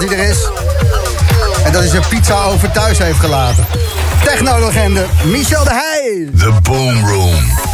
dat hij er is. En dat hij zijn pizza over thuis heeft gelaten. Technologende Michel de Heij. The Boom Room.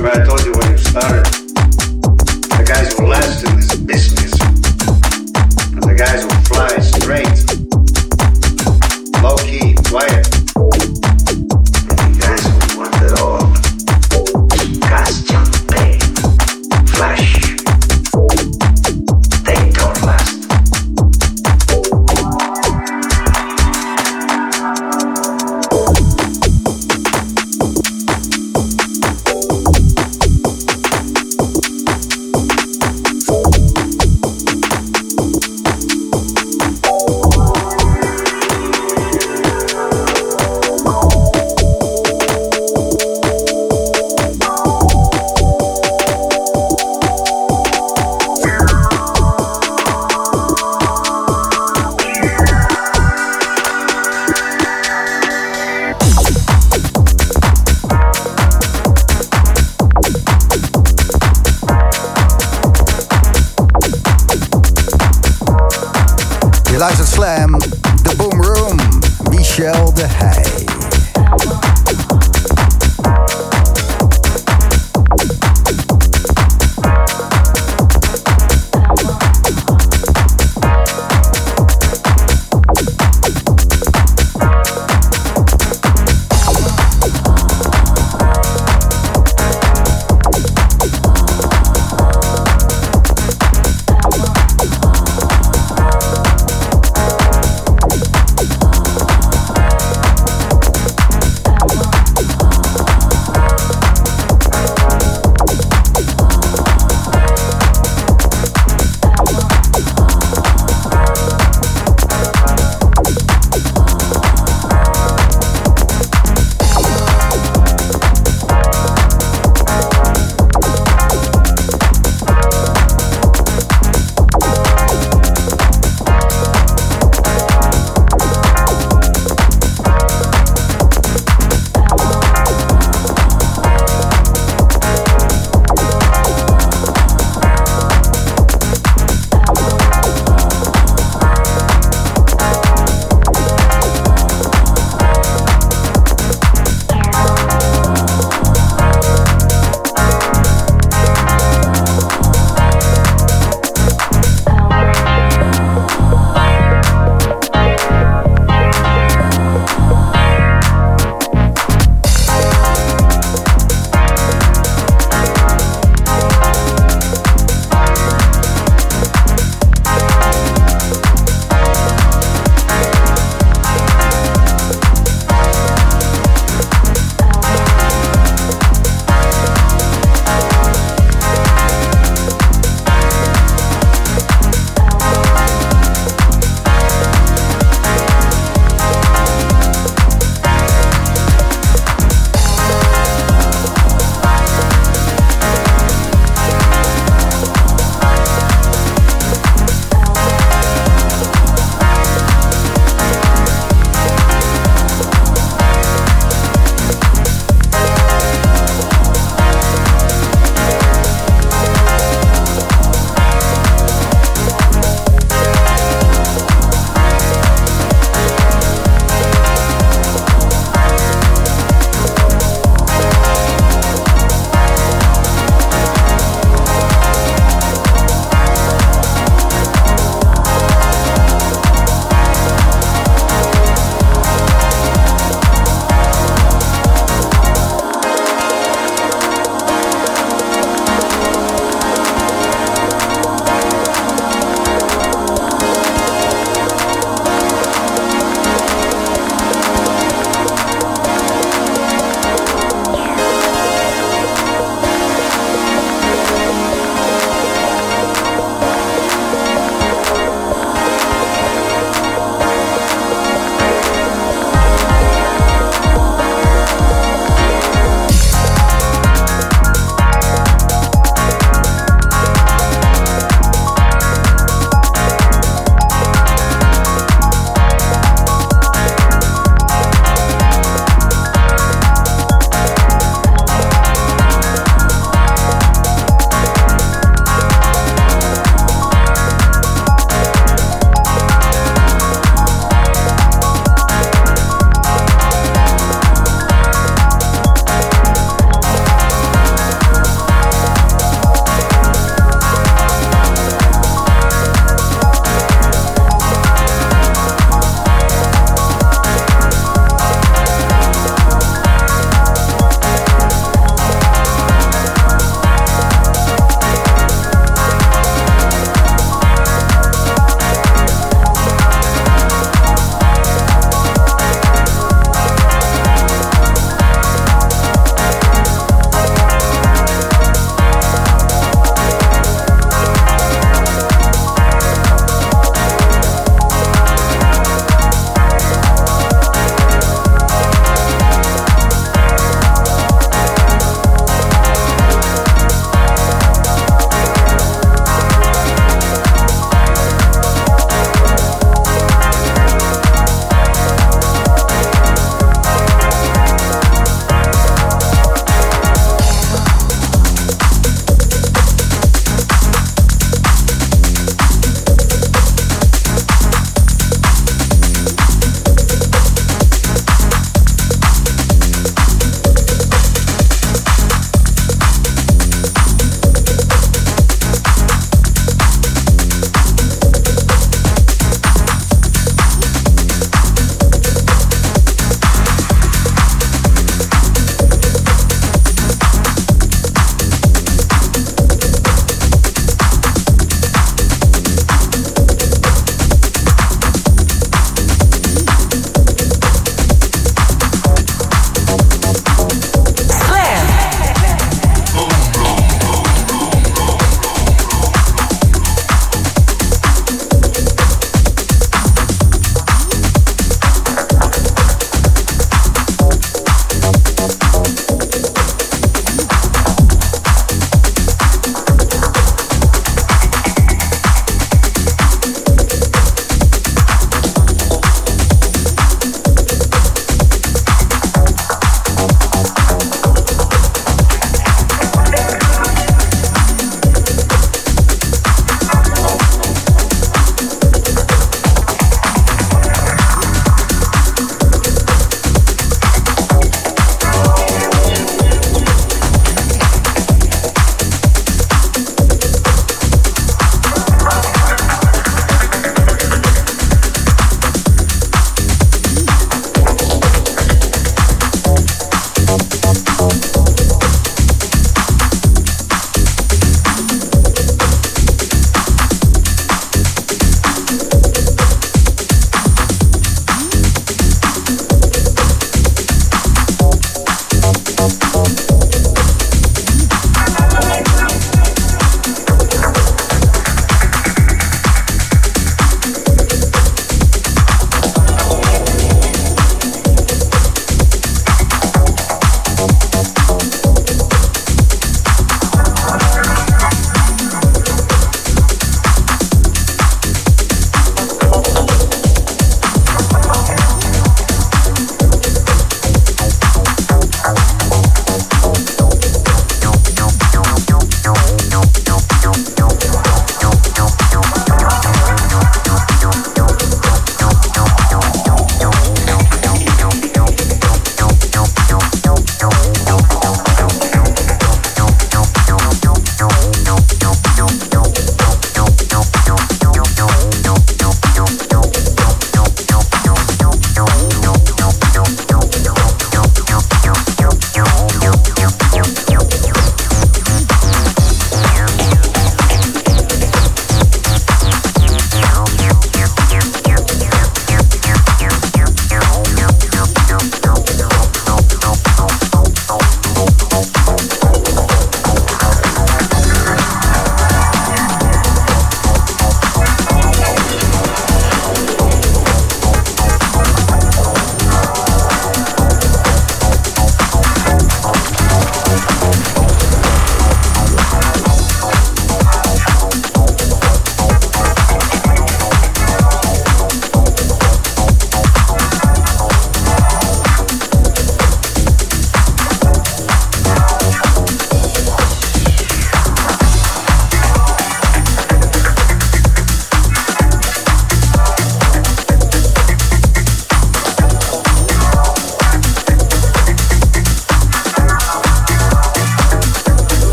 remember I told you when you started.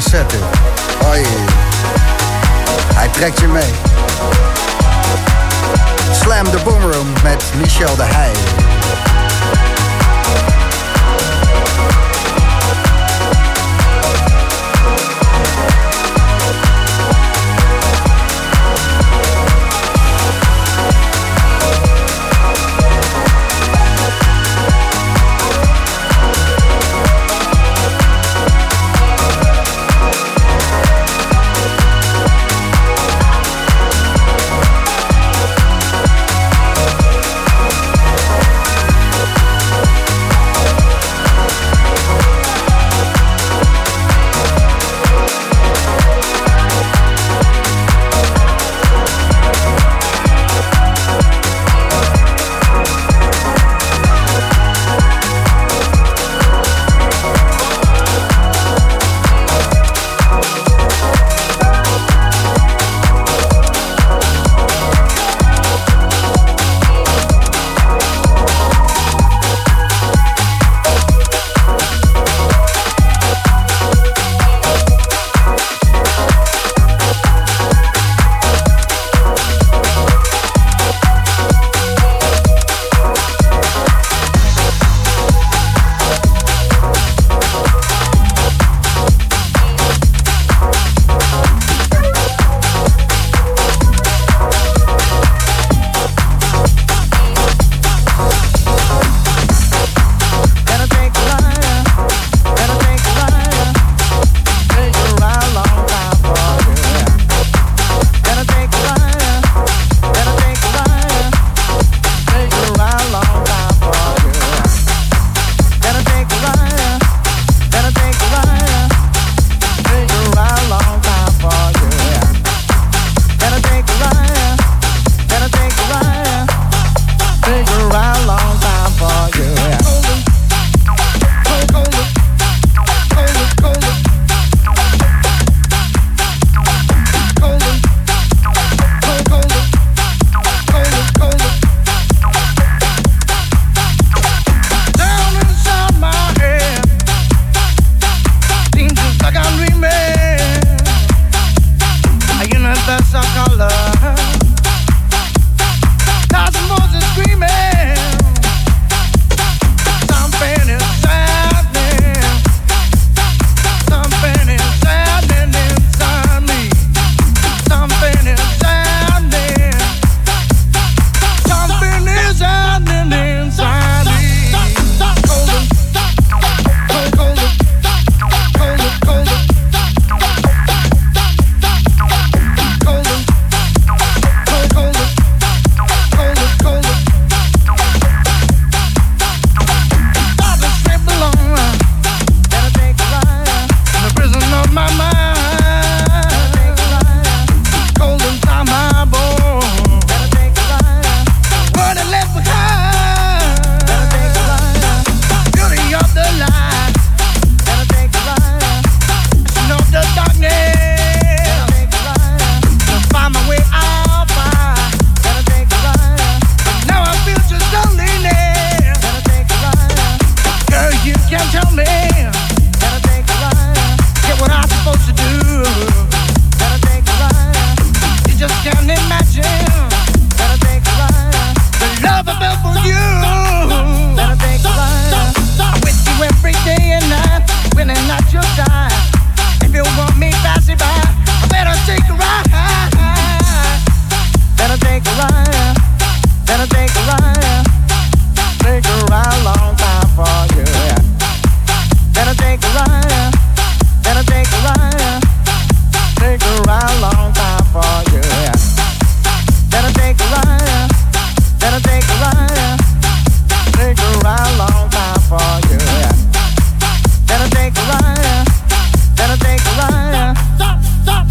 Van een. Hij trekt je mee. Slam the Boomroom met Michel de Heij.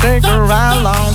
take a ride along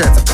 even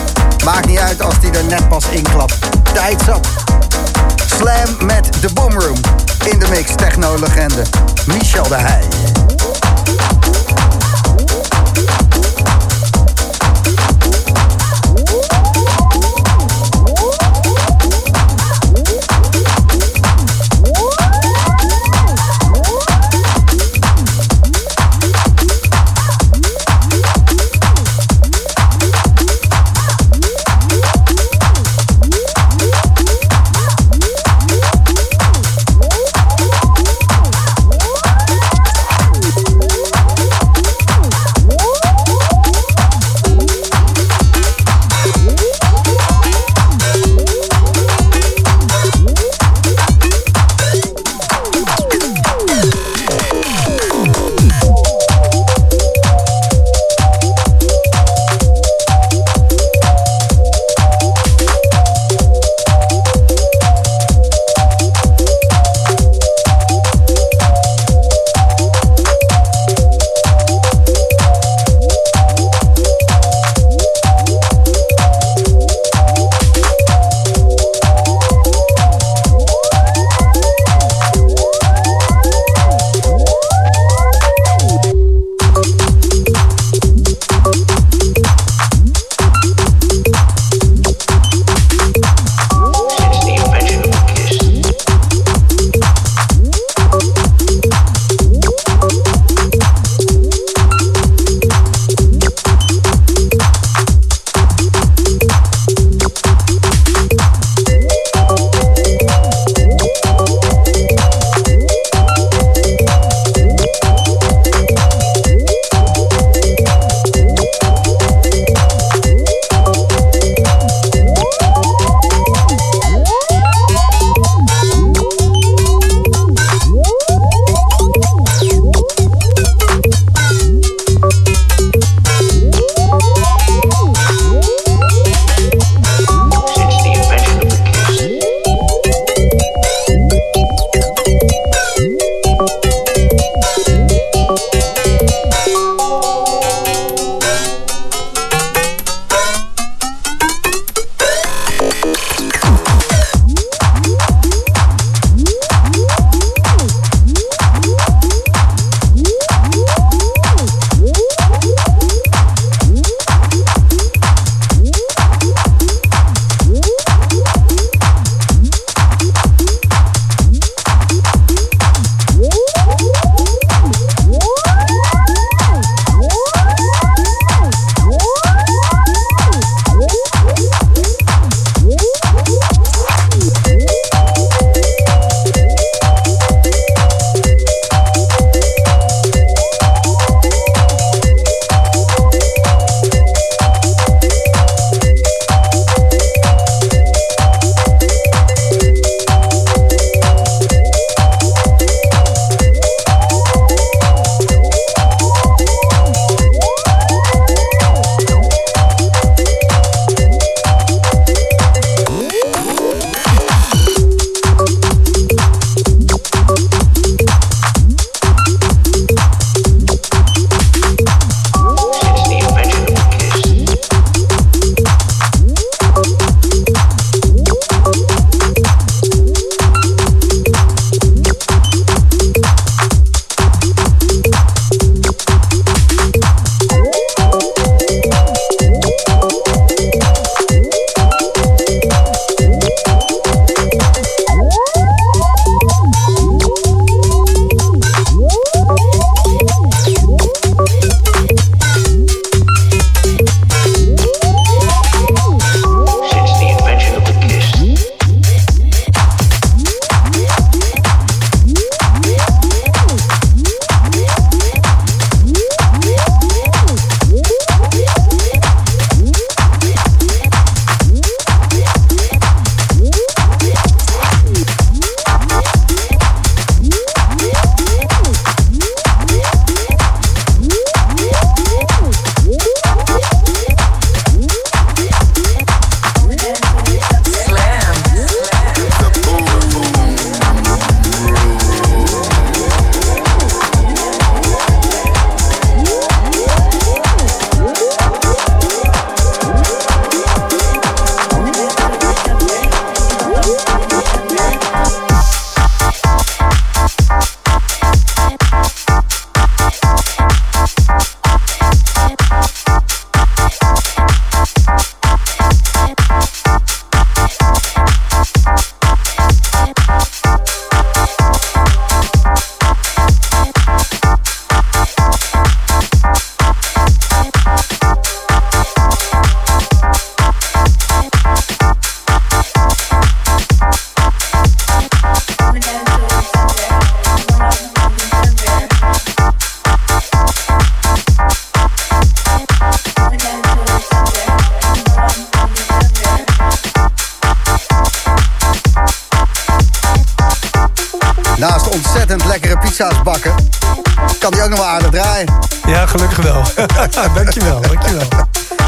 gelukkig wel. dankjewel, dankjewel.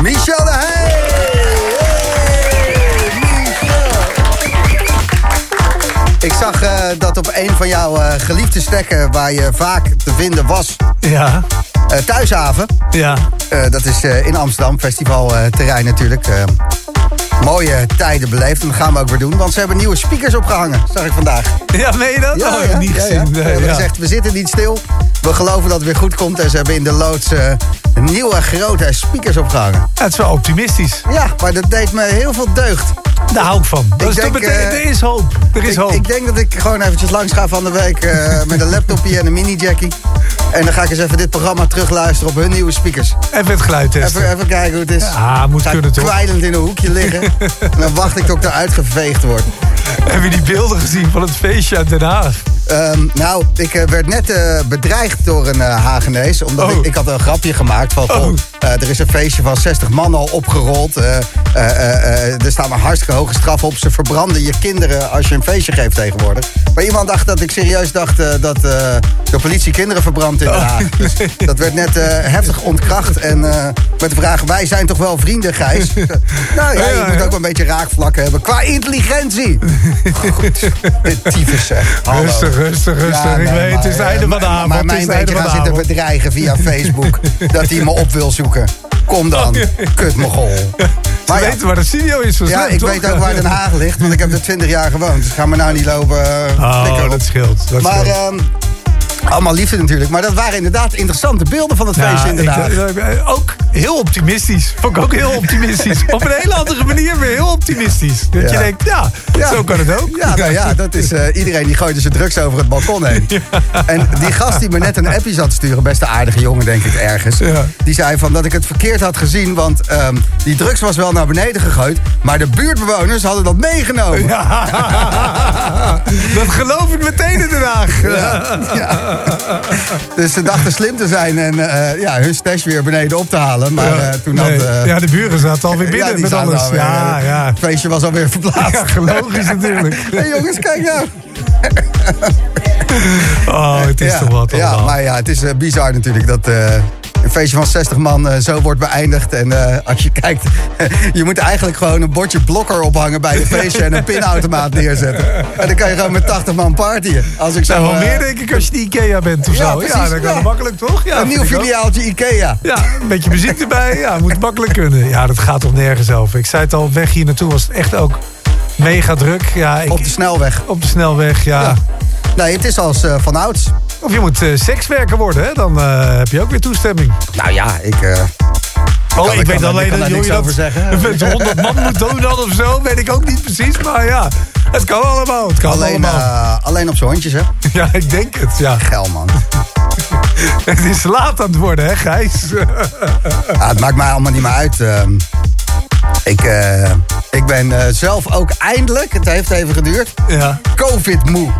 Michel de Heij! Ik zag uh, dat op een van jouw uh, geliefde stekken waar je vaak te vinden was. Ja. Uh, Thuishaven. Ja. dat is in Amsterdam, festivalterrein natuurlijk. mooie tijden beleefd en dat gaan we ook weer doen. Want ze hebben nieuwe speakers opgehangen, zag ik vandaag. Ja, meen je dat? Ja, oh, ja, niet gezien. Ja, ja. Nee, we gezegd, we zitten niet stil. We geloven dat het weer goed komt. En ze hebben in de loods nieuwe grote speakers opgehangen. Ja, het is wel optimistisch. Ja, maar dat deed me heel veel deugd. Daar hou ik van. Dat is denk, uh, er is hoop. Er is ik, hoop. Ik denk dat ik gewoon eventjes langs ga van de week uh, met een laptopje en een mini-jackie. En dan ga ik eens even dit programma terugluisteren op hun nieuwe speakers. Even het geluid testen. Even, even kijken hoe het is. Ja, moet kunnen toch. kwijlend in een hoekje liggen. en dan wacht ik tot ik eruit geveegd word. Heb je die beelden gezien van het feestje uit Den Haag? Um, nou, ik uh, werd net uh, bedreigd door een uh, Hagenees. Omdat oh. ik, ik had een grapje gemaakt van... Oh. Er is een feestje van 60 man al opgerold. er staan maar hartstikke hoge straffen op. Ze verbranden je kinderen als je een feestje geeft tegenwoordig. Maar iemand dacht dat ik serieus dacht... dat de politie kinderen verbrandt in Den Haag. Oh, nee. dus dat werd net heftig ontkracht. En met de vraag, wij zijn toch wel vrienden, Gijs? nou ja, je moet ook wel een beetje raakvlakken hebben. Qua intelligentie. Goed, dit tyfus zeg. Hallo. Rustig, rustig, rustig. Ja, nee, ik weet, het is het einde van de avond. Maar mij een beetje gaan zitten bedreigen via Facebook. dat hij me op wil zoeken. Kom dan, kut mogol. Maar ja, weten waar de studio is Ja, ik toch? weet ook waar Den Haag ligt, want ik heb er 20 jaar gewoond. Dus ga me nou niet lopen uh, Oh, dat scheelt. Dat maar scheelt. Um, allemaal liefde natuurlijk. Maar dat waren inderdaad interessante beelden van het Ja, feestje inderdaad. ik- ook heel optimistisch. Vond ik ook heel optimistisch. Op een hele andere manier weer heel optimistisch. Dat je denkt, ja, Ja. zo kan het ook. Ja, nou ja, dat is eh, iedereen die gooide zijn drugs over het balkon heen. En die gast die me net een appje zat te sturen, best een aardige jongen denk ik ergens. Die zei van dat ik het verkeerd had gezien, want ehm, die drugs was wel naar beneden gegooid. Maar de buurtbewoners hadden dat meegenomen. Dat geloof ik meteen in Den Haag. Ja. Dus ze dachten slim te zijn en eh, ja, hun stash weer beneden op te halen. Maar Ja. eh, toen Nee. had... eh, ja, de buren zaten alweer ja, binnen die met alles. alweer, ja, ja. Het feestje was alweer verplaatst. Ja, logisch natuurlijk. Hey jongens, kijk nou. Oh, het is ja, toch wat Ja, allemaal. maar ja, het is bizar natuurlijk dat een feestje van 60 man eh, zo wordt beëindigd. En eh, als je kijkt, je moet eigenlijk gewoon een bordje blokker ophangen bij je feestje en een pinautomaat neerzetten. En dan kan je gewoon met 80 man partyen. Als ik zo, Nou, wel eh, meer denk ik als je die Ikea bent of Ja, zo. precies, ja, dan kan ja. makkelijk toch? Ja, een nieuw filiaaltje Ikea. Ja, een beetje muziek erbij. Ja, moet makkelijk kunnen. Ja, dat gaat toch nergens over. Ik zei het al, weg hier naartoe was het echt ook mega druk. Ja, ik, Op de snelweg. op de snelweg, ja. Nee, het is als eh, van ouds. Of je moet eh, sekswerker worden, hè? Dan eh, heb je ook weer toestemming. Nou ja, ik... eh, Oh, ik weet alleen dat je niks dat over zeggen. met 100 man moet doen dan of zo. Weet ik ook niet precies, maar ja. Het kan allemaal, het kan alleen, allemaal. alleen op zijn hondjes, hè? Ja, ik denk het, ja. Geil, man. Het is laat aan het worden, hè, Gijs? Ja, het maakt mij allemaal niet meer uit. ehm. ik, eh, ik ben zelf ook eindelijk, het heeft even geduurd, Ja. COVID-moe.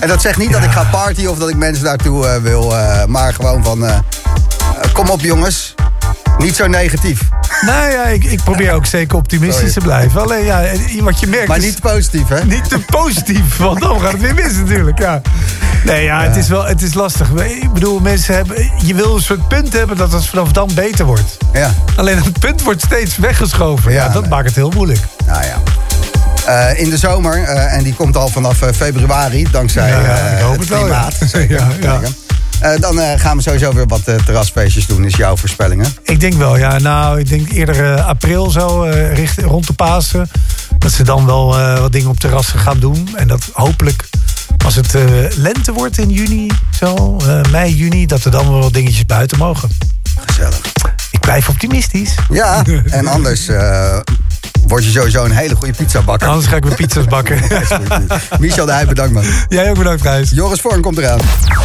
En dat zegt niet dat ik ga partyen of dat ik mensen daartoe eh, wil, eh, maar gewoon van, eh, kom op jongens, niet zo negatief. Nou ja, ik, ik probeer ook zeker optimistisch Sorry. te blijven. Alleen ja, wat je merkt Maar niet positief, hè? niet te positief. Want dan gaat het weer mis natuurlijk, ja. Nee, ja, Het, is wel, het is lastig. Ik bedoel, mensen hebben... Je wil een soort punt hebben dat het vanaf dan beter wordt. Ja, Alleen het punt wordt steeds weggeschoven. Ja, Ja, dat nee. maakt het heel moeilijk. nou ja. Eh, in de zomer, eh, en die komt al vanaf eh, februari, dankzij Ja, ik hoop het het wel, ja. klimaat. Zeker, Ja, ja. zeker. Dan gaan we sowieso weer wat terrasfeestjes doen, is jouw voorspelling, hè? Ik denk wel, ja. Nou, ik denk eerder april zo, richt, rond de Pasen. Dat ze dan wel wat dingen op terrassen gaan doen. En dat hopelijk, als het lente wordt in juni, zo, mei, juni... dat er dan wel wat dingetjes buiten mogen. Gezellig. Ik blijf optimistisch. Ja, en anders word je sowieso een hele goede pizzabakker. Anders ga ik mijn pizza's bakken. Michel de Heij, bedankt man. Jij ook bedankt, Gijs. Joris Vorm komt eraan.